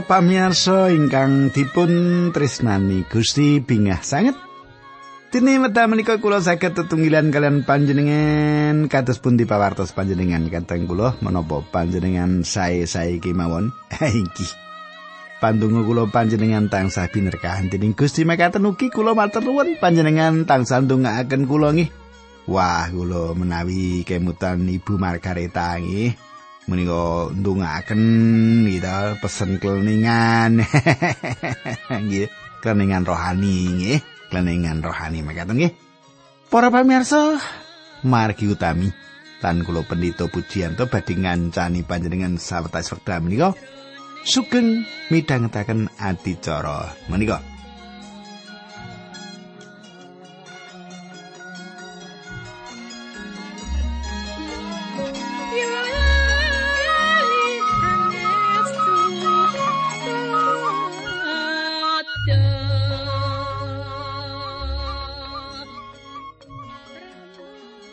Para pamirsa ingkang dipun tresnani Gusti bingah sanget. Dene wekdal menika kula saged tetunggilan kalian panjenengan kados pundi pawartos panjenengan kateng kula menapa panjenengan sae-sae kemawon. Iki. Pandonga kula panjenengan tansah binerkahan dening Gusti mekaten ugi kula matur nuwun panjenengan tansah ndongaaken kula nggih. Wah, kula menawi kemutan Ibu Margareta nggih. Menika ndongaaken gitu pesen kleningan. Nggih kleningan rohani nggih. Kleningan rohani mekaten nggih. Para pamirsa margi utami. Tan kula pendito pujianto badhe ngancani panjenengan sawetawis wekdal menika. Sugeng midhangetaken adicara menika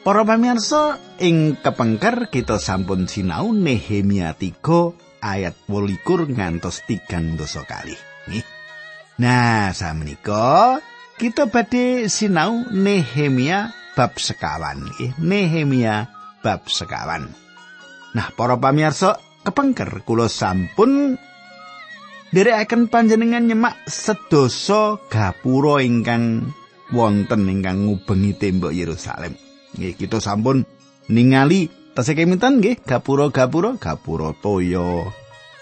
Para pamirsa, ing kepengker kita sampun sinau Nehemia 3 ayat 28 ngantos 3 dosa kali. Nih. Nah, samenika kita badhe sinau Nehemia bab sekawan. Nehemia bab sekawan. Nah, para pamirsa, kepengker kula sampun Derekaken panjenengan nyemak sedoso gapura ingkang wonten ingkang ngubengi tembok Yerusalem. Nggih, kita sampun ningali tasih keminten nggih, gapura-gapura, gapura toyo,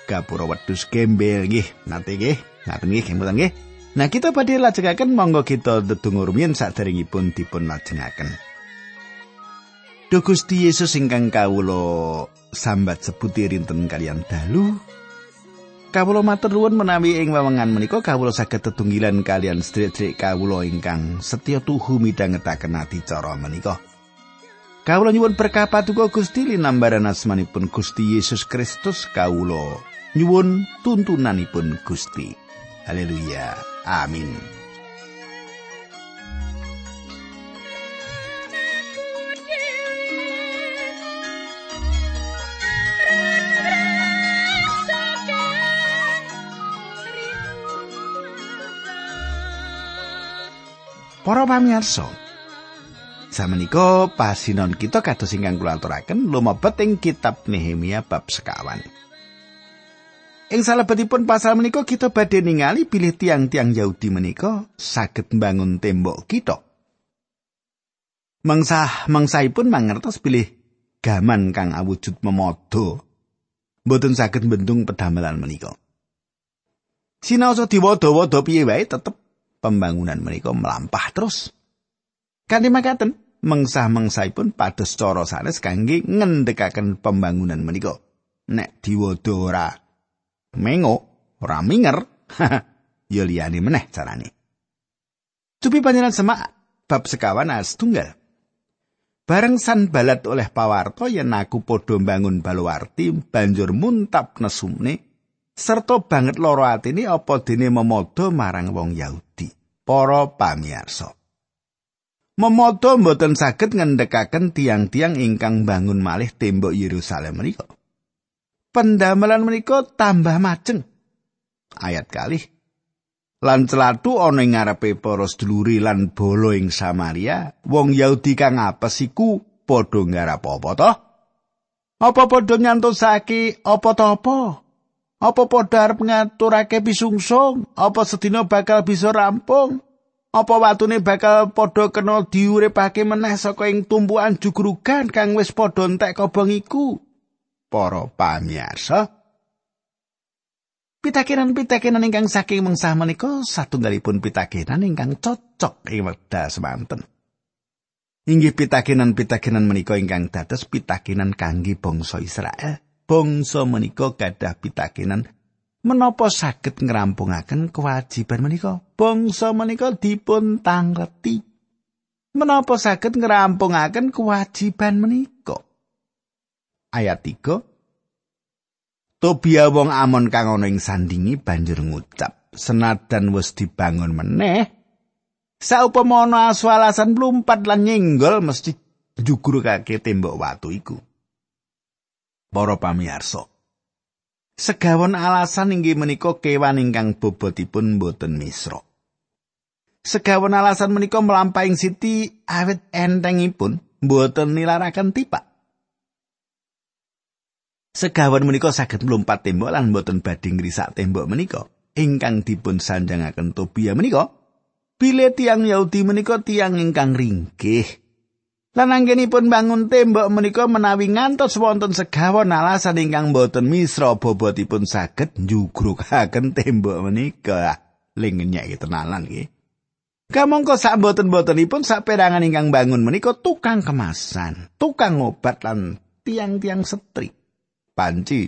gapura wedhus gembel nggih, nate nggih, ngaten nggih keminten nggih. Nah, kita badhe lajengaken monggo kita ndedonga rumiyin saderengipun dipun lajengaken. Duh Gusti Yesus ingkang kawula sambat sebuti rinten kalian dalu. Kawula matur nuwun menawi ing wewengan menika kawula saged tetunggilan kalian sedherek kawula ingkang setya tuhu midhangetaken ati cara menika. Kawula nyuwun berkah patuko Gusti linambaran asmanipun Gusti Yesus Kristus kawula nyuwun tuntunanipun Gusti. Haleluya. Amin. Para pamirsa, Samenika pasinon kita kados ingkang kula aturaken lumebet ing kitab Nehemia bab sekawan. Ing salebetipun pasal menika kita badhe ningali pilih tiang-tiang Yahudi menika saged mbangun tembok kita. Mengsah mengsahipun mangertos pilih gaman kang awujud memodo. Mboten saged bendung pedamelan menika. Sinaosa diwodo-wodo piye wae tetep pembangunan menika melampah terus. Kanthi makaten, mengsah-mengsahipun pados cara sanes kangge ngendhekaken pembangunan menika. Nek diwodo ora mengo, ora minger, ya liyane meneh carane. Cupi panjenengan semak bab sekawan tunggal. Bareng san balat oleh pawarto yen aku padha bangun baluwarti banjur muntap nesumne serta banget loro atine apa dene memodo marang wong Yahudi. Para pamirsa. Memoto mboten saged ngendhekaken tiang-tiang ingkang bangun malih tembok Yerusalem menika. Pendamelan menika tambah majeng. Ayat kali. Lan celatu ana ing ngarepe para seduluri lan bolo ing Samaria, wong Yahudi kang apes iku padha ngarep apa to? Apa padha nyantosake apa to apa? Apa padha arep ngaturake pisungsung? Apa sedina bakal bisa rampung? Apa watune bakal padha kena diuripake meneh saka ing tumpuan jugrugan kang wis padha entek kobong iku? Para pamirsa pitakenan-pitakenan ingkang saking mengsah menika satunggalipun pitakenan ingkang cocok ing wekdal semanten. Inggih pitakenan-pitakenan menika ingkang dados pitakenan kangge bangsa Israel. Bangsa menika gadah pitakenan menapa saged ngrampungaken kewajiban menika? Bangsa menika dipun tangleti menapa saged ngrampungaken kewajiban menika? Ayat 3 Tobia wong Amon kang ana ing sandingi banjur ngucap senadan wis dibangun meneh saupama ana aswalasan mlumpat lan nyenggol mesti jugur kake tembok watu iku. Para pamirsa Segawon alasan inggih menika kewan ingkang bobotipun boten misra. Segawon alasan menika melampahing siti awit entengipun boten nilaraken tipak. Segawon menika saged mlumpat tembok lan boten badhe ngrisak tembok menika ingkang dipun sanjangaken Tobia menika. Bile tiang Yahudi menika tiang ingkang ringkih. Lan anggenipun bangun tembok menika menawi ngantos wonten segawon alasan ingkang boten misra bobotipun saged njugrukaken tembok menika. Lingennya iki tenanan iki. Kamangka sak boten-botenipun sak perangan ingkang bangun menika tukang kemasan, tukang obat lan tiang-tiang setri. Panci.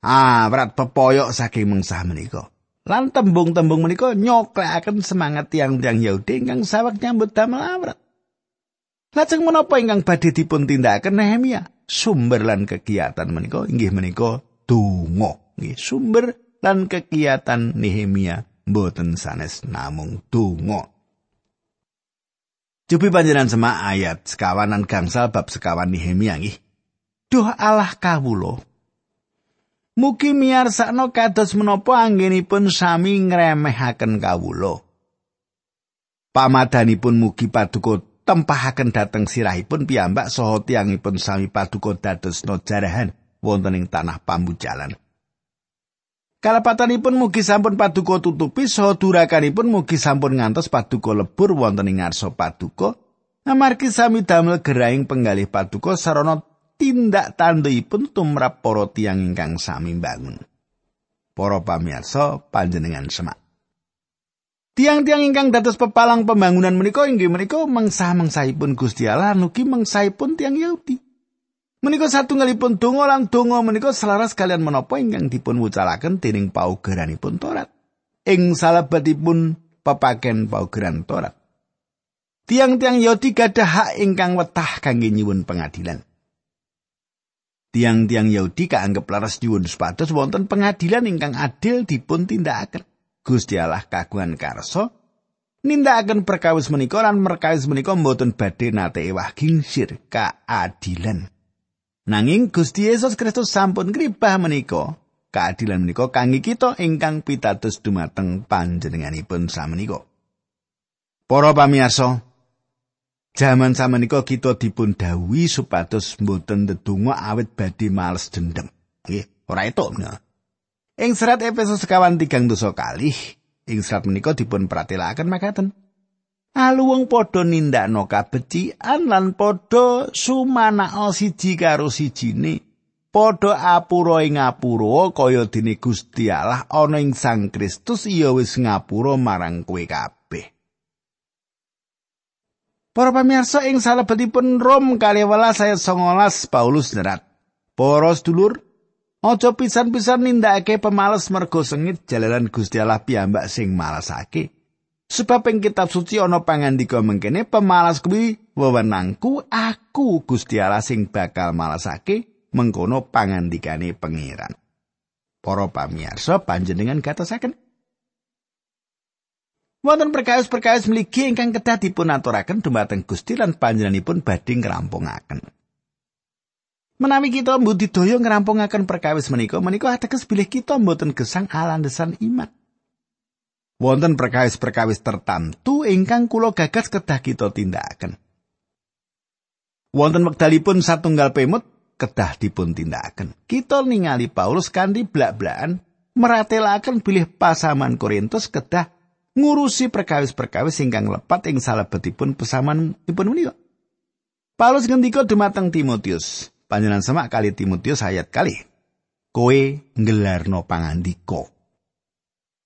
Ah, berat pepoyok saking mengsah menika. Lan tembung-tembung menika nyoklekaken semangat tiang-tiang Yahudi ingkang saweg nyambut damel awrat. Lajeng menapa ingkang badhe dipun tindakaken Nehemia? Sumber lan kegiatan menika inggih menika donga. Nggih, sumber lan kegiatan Nehemia boten sanes namung donga. Cupi panjenengan semak ayat sekawanan gangsal bab sekawan Nehemia nggih. Duh Allah kawulo. Mugi miyarsakno kados menapa anggenipun sami ngremehaken kawulo. Pamadanipun mugi paduka tempahaken dhateng sirahipun piyambak saha tiyangipun sami paduka dados jarahan wonten ing tanah pambujalan. Kalapatanipun mugi sampun paduka tutupi saha durakanipun mugi sampun ngantos paduka lebur wonten ing ngarsa paduka. Amargi sami damel geraing penggalih paduka sarana tindak tandhipun tumrap para tiyang ingkang sami bangun. Para pamirsa panjenengan semak. Tiang-tiang ingkang dados pepalang pembangunan menika inggih menika mangsa-mangsahipun Gusti Allah nugi mangsahipun tiang Yahudi. Menika satunggalipun donga lan donga menika selaras kalian menapa ingkang dipun wucalaken dening paugeranipun Torat. Ing salebetipun pepaken paugeran Torat. Tiang-tiang Yahudi gadah hak ingkang wetah kangge nyuwun pengadilan. Tiang-tiang Yahudi kaanggep laras nyuwun supados wonten pengadilan ingkang adil dipun tindakaken. Gusti Allah kagungan karso nindakaken perkawis menika lan perkawis menika mboten badhe nate ewah gingsir keadilan. Nanging Gusti Yesus Kristus sampun ngribah menika keadilan menika kangge kita ingkang pitados dumateng panjenenganipun samenika. Para pamirsa, jaman samenika kita dipun dawuhi supados mboten ndedonga awit badhe males dendem. Nggih, ora etuk. Ing serat Efesus sekawan tigang dosa kalih, ing serat menika dipun pratelaken makaten. Aluwung padha nindakno kabecikan lan padha sumanakna siji karo sijine. Padha apura ing ngapura kaya dene Gusti Allah ana ing Sang Kristus iya wis ngapura marang kowe kabeh. Para pamirsa ing salebetipun Rom kali welas saya songolas Paulus nerat. Para sedulur, Aja pisan-pisan nindakake pemales mergo sengit jalaran Gusti Allah piyambak sing malasake. Sebab ing kitab suci ana pangandika mengkene pemalas kuwi wewenangku aku Gusti sing bakal malasake mengkono pangandikane pangeran. Para pamirsa panjenengan gatosaken Wonten perkawis-perkawis mligi ingkang kedah dipun aturaken dumateng Gusti lan panjenenganipun badhe ngrampungaken. Menawi kita mbudidaya ngrampungaken perkawis menika, menika ateges bilih kita mboten gesang alandesan iman. Wonten perkawis-perkawis tertentu ingkang kula gagas kedah kita tindakaken. Wonten wekdalipun satunggal pemut kedah dipun tindakaken. Kita ningali Paulus kanthi blak-blakan meratelaken bilih pasaman Korintus kedah ngurusi perkawis-perkawis ingkang lepat ing salebetipun pesaman dipun menika. Paulus ngendika dumateng Timotius, Panjenengan semak kali Timotius ayat kali. Kowe nggelarno pangandika.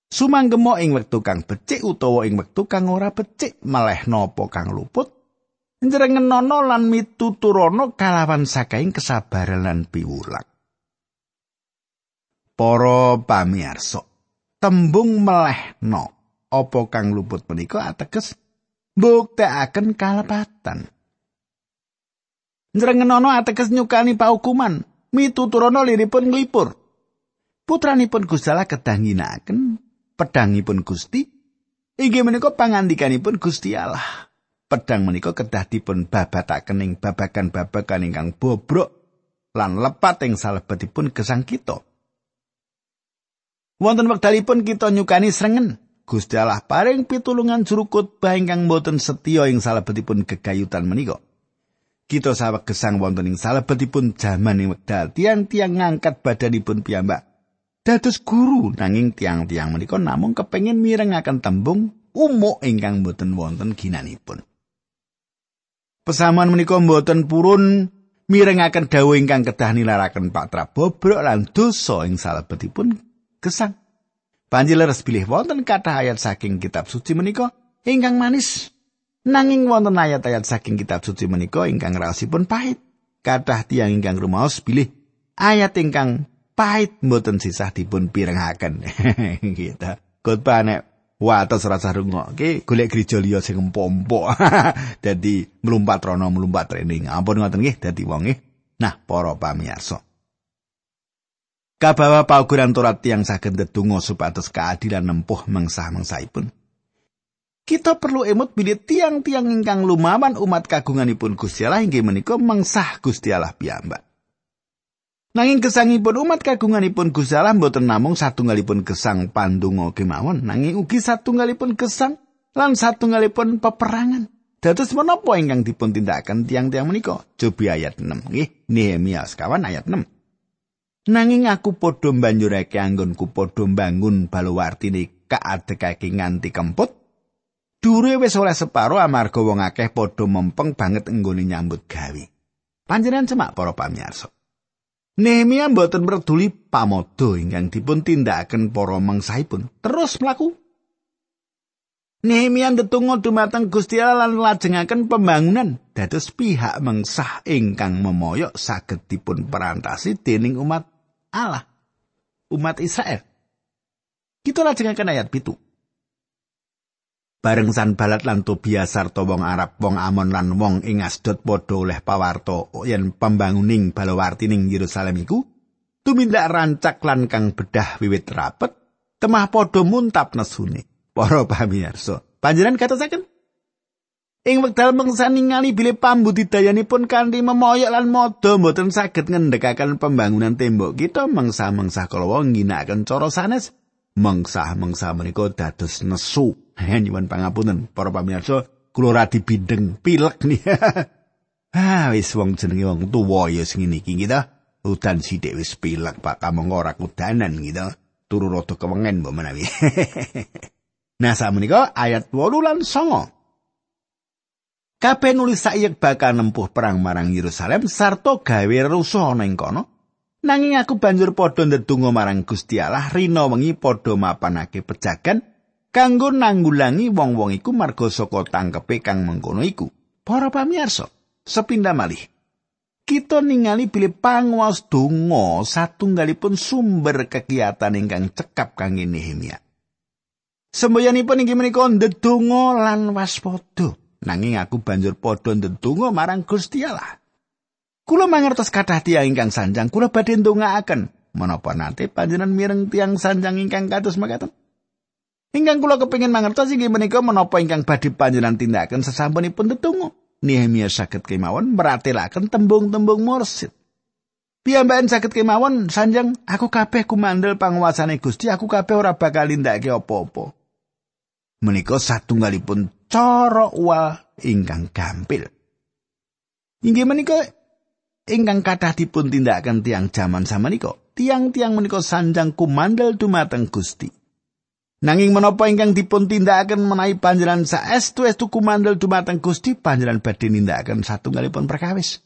Sumanggemo ing wektu kang becik utawa ing wektu kang ora becik meleh napa kang luput njenengenono lan mituturana kalawan sakaing kesabaran lan piwulang. Para pamirsa, tembung melehno apa kang luput menika ateges mbuktekaken kalepatan. Nrengenono ateges nyukani paukuman, mituturana liripun nglipur. Putranipun Gusti Allah kedah ngginakaken pedangipun Gusti. Inggih menika pangandikanipun Gusti Allah. Pedang menika kedah dipun babataken ing babagan-babagan ingkang bobrok lan lepat ing salebetipun gesang kita. Wonten wekdalipun kita nyukani srengen, Gusti Allah paring pitulungan jurukut khotbah ingkang boten setya ing salebetipun gegayutan menika. Kita saweg gesang wonten ing salebetipun jaman ing wekdal tiang-tiang ngangkat badanipun piyambak. Dados guru nanging tiang-tiang menika namung kepengin mirengaken tembung umuk ingkang boten wonten ginanipun. Pesamuan menika boten purun mirengaken dawuh ingkang kedah nilaraken Pak Trabobrok lan dosa ing salebetipun gesang. Panjileres pilih wonten kathah ayat saking kitab suci menika ingkang manis. Nanging wonten ayat-ayat saking kitab suci menika ingkang raosipun pahit. Kathah tiang ingkang rumaos pilih ayat ingkang pahit mboten sisah dipun pirengaken. gitu. Khotbah nek wates rasa rungokke golek gereja liya sing empompo. Dadi mlumpat rono mlumpat training. Ampun ngoten nggih dadi wong. Nah, para pamirsa. Kabawa paukuran Torat yang saged ndedonga supados keadilan nempuh mengsah-mengsaipun. Kita perlu emut bilih tiang-tiang ingkang lumawan umat kagunganipun Gusti Allah inggih menika mengsah Gusti Allah piyambak. Nanging gesangipun umat kagunganipun Gusti Allah mboten namung satunggalipun gesang pandonga kemawon, nanging ugi satunggalipun gesang lan satunggalipun peperangan. Dados menapa ingkang dipun tindakaken tiang-tiang menika? Cobi ayat 6 nggih, Nehemia sekawan ayat 6. Nanging aku padha mbanjurake anggonku padha mbangun baluwartine kaadekake nganti kemput. Dure wis oleh separo amarga wong akeh padha mempeng banget enggone nyambut gawe. Panjenengan semak para pamirsa. Nehemia mboten merduli pamodo ingkang dipun tindakaken para mangsaipun. Terus mlaku. Nehemia ndedonga dumateng Gusti Allah lan lajengaken pembangunan dados pihak mengsah ingkang memoyok saged dipun perantasi dening umat Allah umat Israel. Kita lajengaken ayat pitu. Bareng Sanbalat lan Tobia sarta wong Arab, wong Amon lan wong ing Asdod padha oleh pawarto yen pembanguning balawartining Yerusalem iku tumindak rancak lan kang bedah wiwit rapet, temah padha muntap nesune. Para pamirsa, panjenengan katosaken Ing wekdal mangsa ningali bilih pambudidayanipun kanthi memoyok lan modo mboten saged ngendhekaken pembangunan tembok kita mangsa-mangsa kala ngginakaken cara sanes mangsa-mangsa menika dados nesu. Nyuwun pangapunten para pamirsa, kula radi bindeng pilek nih. ah wis wong jenenge wong tuwa ya sing iki kita. Udan sithik wis pilek Pak kamong ora kudanan gitu. Turu rada kewengen mbok menawi. nah sakmenika ayat 8 lan 9. Kabeh nulis saiyek bakal nempuh perang marang Yerusalem sarta gawe rusuh ana ing kono. Nanging aku banjur padha ndedonga marang Gusti Allah rina wengi padha mapanake pejagan kanggo nanggulangi wong-wong iku marga saka tangkepe kang mengkono iku. Para pamirsa, sepindah malih. Kita ningali bilih panguwas donga satunggalipun sumber kegiatan ingkang cekap kangge Nehemia. Semboyanipun inggih menika ndedonga lan waspada. nanging aku banjur padha ndedonga marang Gusti Allah. Kula mangertos kathah tiyang ingkang sanjang kula badhe ndongaaken menapa nate panjenengan mireng tiang sanjang ingkang kados makaten. Ingkang kula kepengin mangertos inggih menika menapa ingkang badhe panjenengan tindakaken sesampunipun ndedonga. Nehemia saged kemawon meratelaken tembung-tembung mursid. Piyambakan saged kemawon sanjang aku kabeh kumandel panguasane Gusti aku kabeh ora bakal nindakake apa-apa. Menika satunggalipun cara uwal ingkang gampil. Inggih menika ingkang kathah dipun tindakaken tiang jaman samenika. Tiang-tiang menika sanjang kumandel dumateng Gusti. Nanging menapa ingkang dipun tindakaken menawi panjenengan saestu-estu kumandel dumateng Gusti, panjenengan badhe nindakaken satunggalipun perkawis.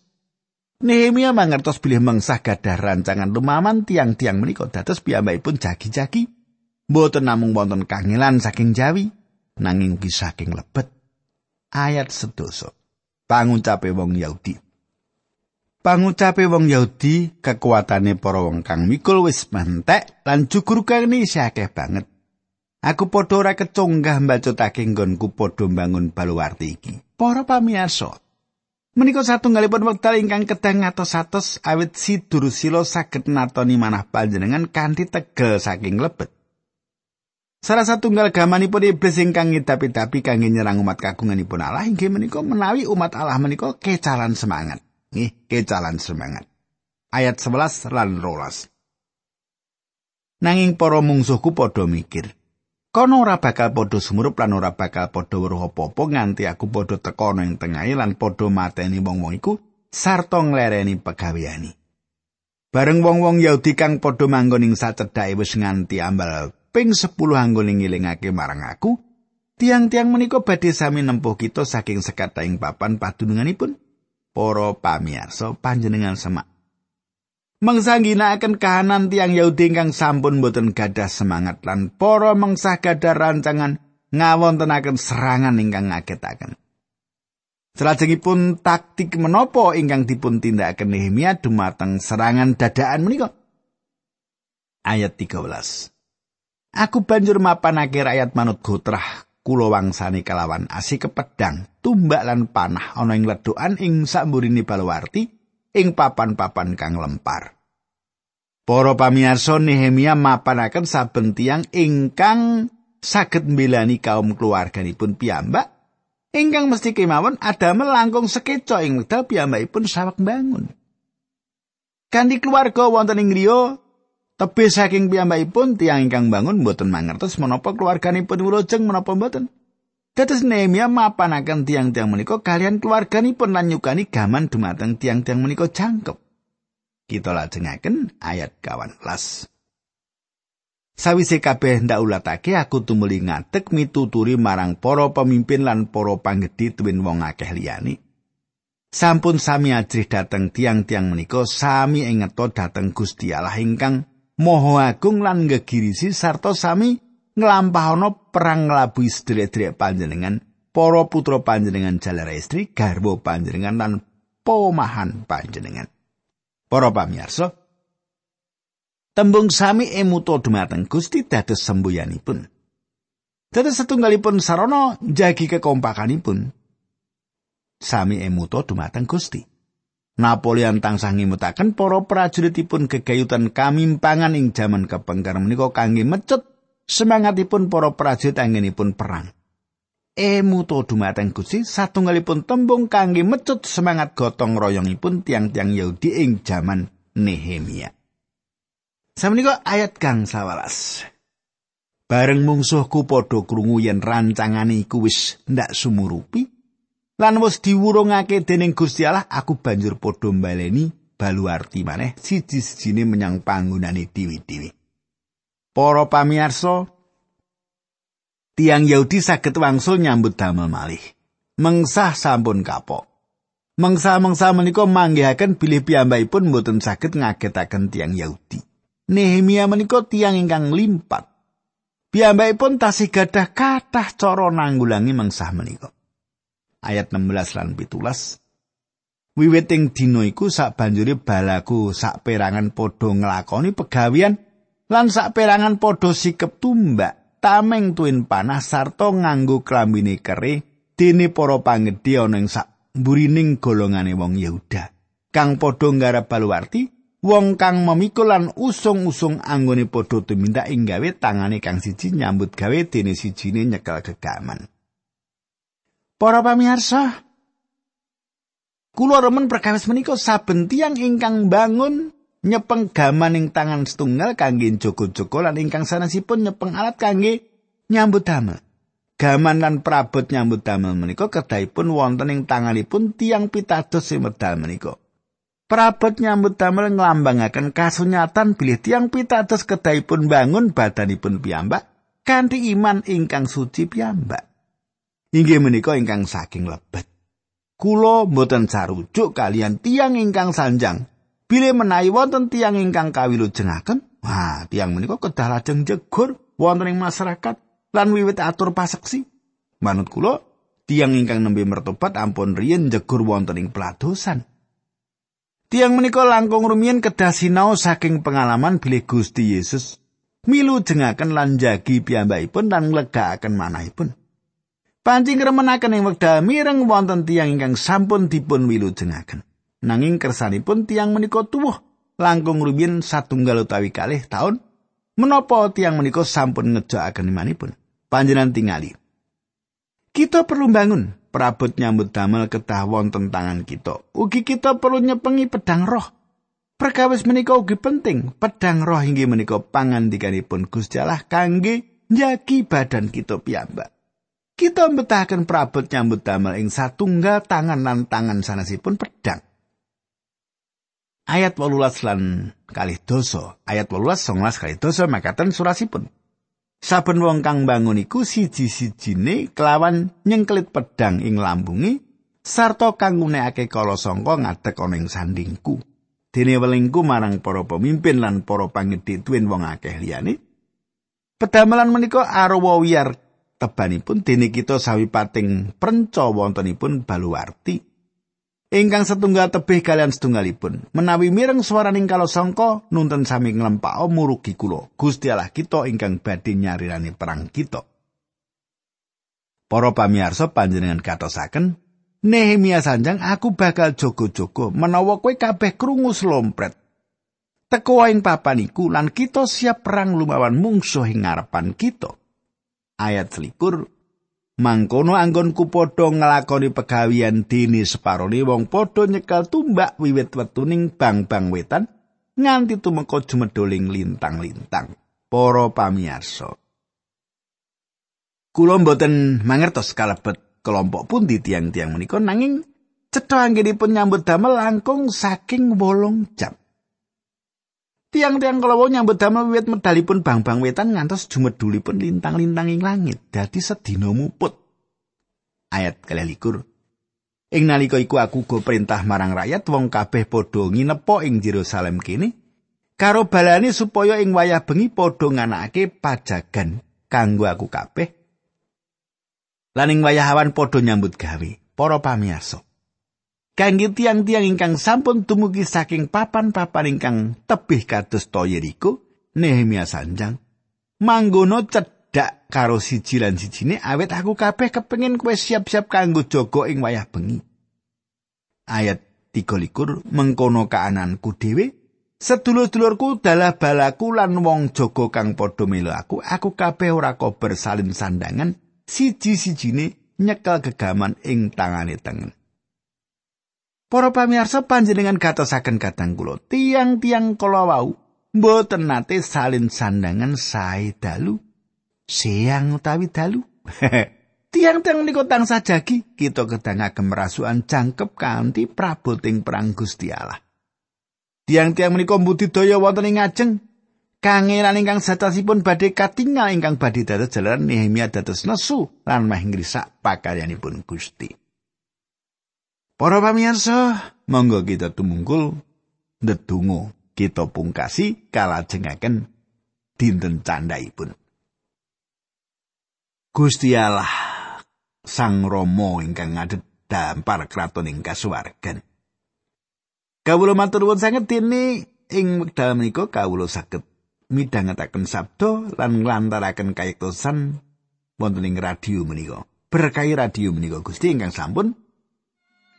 Nehemia mangertos bilih mengsah gadah rancangan lumaman tiang-tiang menika dados piyambakipun jagi-jagi. Mboten namung wonten kangelan saking Jawi, nanging ugi saking lebet ayat sedoso pangucape wong Yahudi pangucape wong Yahudi kekuatane para wong kang mikul wis mentek lan jugur kene akeh banget aku padha ora kecunggah mbacotake nggonku padha mbangun baluwarti iki para pamirsa Menika satunggalipun wekdal ingkang kedah ngatos-atos awit si Durusila saged natoni manah panjenengan kanthi tegel saking lebet. Salah satunggal gamanipun iblis ingkang ngidapi-dapi kangge nyerang umat kagunganipun Allah inggih menika menawi umat Allah menika kecalan semangat. Nggih, kecalan semangat. Ayat 11 lan 12. Nanging para mungsuhku padha mikir, kono ora bakal padha sumurup lan ora bakal padha weruh apa-apa nganti aku padha teka ing tengahe lan padha mateni wong-wong iku sarta nglereni pegaweani. Bareng wong-wong Yahudi kang padha manggon ing sacedhake wis nganti ambal ping 10 anggon ngilingake marang aku, tiang-tiang menika badhe sami nempuh kita saking sekataing papan padununganipun. Para pamirsa panjenengan semak Mangsa kahanan tiang Yahudi ingkang sampun boten gadah semangat lan para mangsa gadah rancangan ngawontenaken serangan ingkang ngagetaken. Salajengipun taktik menapa ingkang dipun tindakaken Nehemia dumateng serangan dadaan menika? Ayat 13. Aku banjur mapanake rakyat manut gotrah kula wangsane kalawan asih kepedang, tumbak lan panah ana ing ledokan ing samburine balawarti ing papan-papan kang lempar. Para pamirsa Nehemia mapanaken saben tiyang ingkang saged mbelani kaum keluarganipun piyambak ingkang mesti kemawon adamel langkung sekeca ing wekdal piyambakipun sawek bangun. Kanthi keluarga wonten ing griya tebih saking piyambakipun tiyang ingkang bangun boten mangertos menapa keluarganipun wilujeng menapa boten. Dados Nehemia mapanaken tiang-tiang menika kalian keluarganipun lan nyukani gaman dumateng tiang-tiang menika jangkep. Kita lajengaken ayat 18. Sawise kabeh ndak ulatake aku tumuli ngadeg mituturi marang para pemimpin lan para panggedhi tuwin wong akeh liyane. Sampun sami ajrih dateng tiang-tiang menika sami ingeto dateng Gusti Allah ingkang Maha Agung lan ngegirisi sarta sami nglampahana perang nglabui sedherek-sedherek panjenengan, para putra panjenengan jalar istri, garwa panjenengan lan pomahan panjenengan. Para pamirsa, tembung sami emuto dumateng Gusti dados semboyanipun. Dados setunggalipun sarana jagi kekompakanipun. Sami emuto dumateng Gusti. Napoleon tansah ngimutaken para prajuritipun gegayutan kamimpangan ing jaman kepengker menika kangge mecut semangatipun para prajurit anggenipun perang. Emuto dumateng Gusti satunggalipun tembung kangge mecut semangat gotong royongipun tiang-tiang Yahudi ing jaman Nehemia. Samenika ayat kang sawalas. Bareng mungsuhku padha krungu yen rancangane iku wis ndak sumurupi lan wis diwurungake dening Gusti Allah aku banjur padha mbaleni baluarti maneh siji-sijine menyang panggonane dewi-dewi. Para pamirsa, tiang Yahudi saged wangsul nyambut damel malih. Mengsah sampun kapok. Mengsa-mengsa menika manggihaken bilih piyambakipun mboten saged ngagetaken tiang Yahudi. Nehemia menika tiang ingkang limpat. Piyambakipun tasih gadah kathah cara nanggulangi mengsah menika. Ayat 16 lan 17. Wiwiting dina iku sak banjuri balaku sak perangan padha nglakoni pegawian lan sak perangan padha sikep tumbak tameng tuwin panah sarta nganggo klambine kere dene para panggedhe ana ing sak mburining golongane wong Yehuda kang padha nggarap baluwarti wong kang memikul lan usung-usung anggone padha tumindak ing gawe tangane kang siji nyambut gawe dene sijine nyekel gegaman Para pamirsa Kulo remen perkawis menika saben tiyang ingkang bangun nyepeng gaman ing tangan setunggal kangge joko-joko lan ingkang sanesipun nyepeng alat kangge nyambut damel. Gaman lan prabot nyambut damel menika kedahipun wonten ing tanganipun tiang pitados sing medal menika. Prabot nyambut damel nglambangaken kasunyatan bilih tiang pitados kedahipun bangun badanipun piyambak kanthi iman ingkang suci piyambak. Inggih menika ingkang saking lebet. Kulo mboten sarujuk kalian tiang ingkang sanjang Bile menawi wonten tiang ingkang kawilujengaken, wah tiang menika kedah lajeng jegur wonten ing masyarakat lan wiwit atur paseksi. Manut kula, tiang ingkang nembe mertobat ampun riyen jegur wonten ing peladosan. Tiang menika langkung rumiyin kedah sinau saking pengalaman bilih Gusti Yesus milu jengaken lan jagi piyambakipun lan nglegakaken manahipun. Pancing remenaken ing wekdal mireng wonten tiang ingkang sampun dipun milu jengaken. nanging kersanipun tiang menika tuwuh langkung rumiyin satunggal utawi kalih taun menapa tiang menika sampun ngejakaken imanipun? Panjenengan tingali. Kita perlu bangun perabot nyambut damel kedah wonten tangan kita. Ugi kita perlu nyepengi pedang roh. Perkawis menika ugi penting, pedang roh inggih menika pangandikanipun Gusti Allah kangge njagi badan kita piyambak. Kita mbetahaken prabot nyambut damel ing satunggal tangan lan tangan sanesipun pedang. Ayat 18 lan kalih dosa, ayat 18 songolas kalih dosa makaten surasipun. Saben wong kang bangun iku siji-sijine kelawan nyengklit pedang ing lambungi sarta kang ngunekake kala sangka ngadeg ana ing sandingku. Dene welingku marang para pemimpin lan para pangedhe tuwin wong akeh liyane. Pedamelan menika arwa wiyar tebanipun dene kita sawipating prenca wontenipun baluwarti. Ingkang setunggal tebih kalian setunggalipun. Menawi mireng swaraning kala sangka nuntun sami nglempao murugi kula. Gusti Allah kita ingkang badhe nyarirani perang kita. Para pamirsa panjenengan katosaken Nehemia sanjang aku bakal jogo-jogo menawa kowe kabeh krungu slompret. Teko ing papan iku lan kita siap perang lumawan mungsuh ing ngarepan kita. Ayat selikur Mangkono anggonku padha nglakoni pegawian dene separone wong padha nyekel tumbak wiwit wetuning bang-bang wetan nganti tumeka jumedoling lintang-lintang. Para pamirsa. Kula mboten mangertos kalebet kelompok pun di tiang-tiang menika nanging cetha anggenipun nyambut damel langkung saking wolong jam. Tiang-tiang kalau nyambut damel wiwit medalipun bang-bang wetan ngantos jumedulipun lintang-lintang ing langit dadi sedina muput. Ayat kalih likur. Ing nalika iku aku go perintah marang rakyat wong kabeh padha nginepa ing Yerusalem kene karo balani supaya ing wayah bengi padha nganakake pajagan kanggo aku kabeh. Lan ing wayah awan padha nyambut gawe para pamirsa. Kangge tiang-tiang ingkang sampun dumugi saking papan-papan ingkang tebih kados to Yeriko, Nehemia sanjang manggono cedhak karo siji lan sijine awet aku kabeh kepengin kowe siap-siap kanggo jaga ing wayah bengi. Ayat 13 mengkono kaananku dhewe sedulur-dulurku dalah balaku lan wong jaga kang padha melu aku aku kabeh ora kober salin sandangan siji-sijine nyekel gegaman ing tangane tengen. Para pamirsa panjenengan gatosaken kadang kula, tiang-tiang kala wau mboten nate salin sandangan sae dalu. Siang utawi dalu. Tiang-tiang niku tansah jagi kita kedangake merasukan jangkep kanthi praboting perang Gusti Allah. Tiang-tiang menika budidaya wonten ing ajeng kangelan ingkang satasipun badhe katingal ingkang badhe dados jalaran Nehemia dados nesu lan mah ngrisak pakaryanipun Gusti. Para pamirsa, monggo kita tumungkul ndedonga kita pungkasi kalajengaken dinten candhaipun. Gusti Allah Sang Rama ingkang ngadhet dampar kraton ing kasuwargan. Kawula matur nuwun sanget dene ing wekdal menika kawula saged midhangetaken sabda lan nglantaraken kayektosan wonten ing radio menika. Berkahi radio menika Gusti ingkang sampun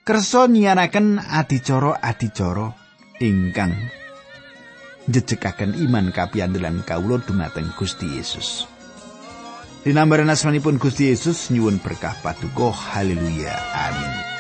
kersa nyiyaraken adicara-adicara ingkang njejekaken iman kapiyandelan kawula dumateng Gusti Yesus. Dinambaran asmanipun Gusti Yesus nyuwun berkah paduka. Haleluya. Amin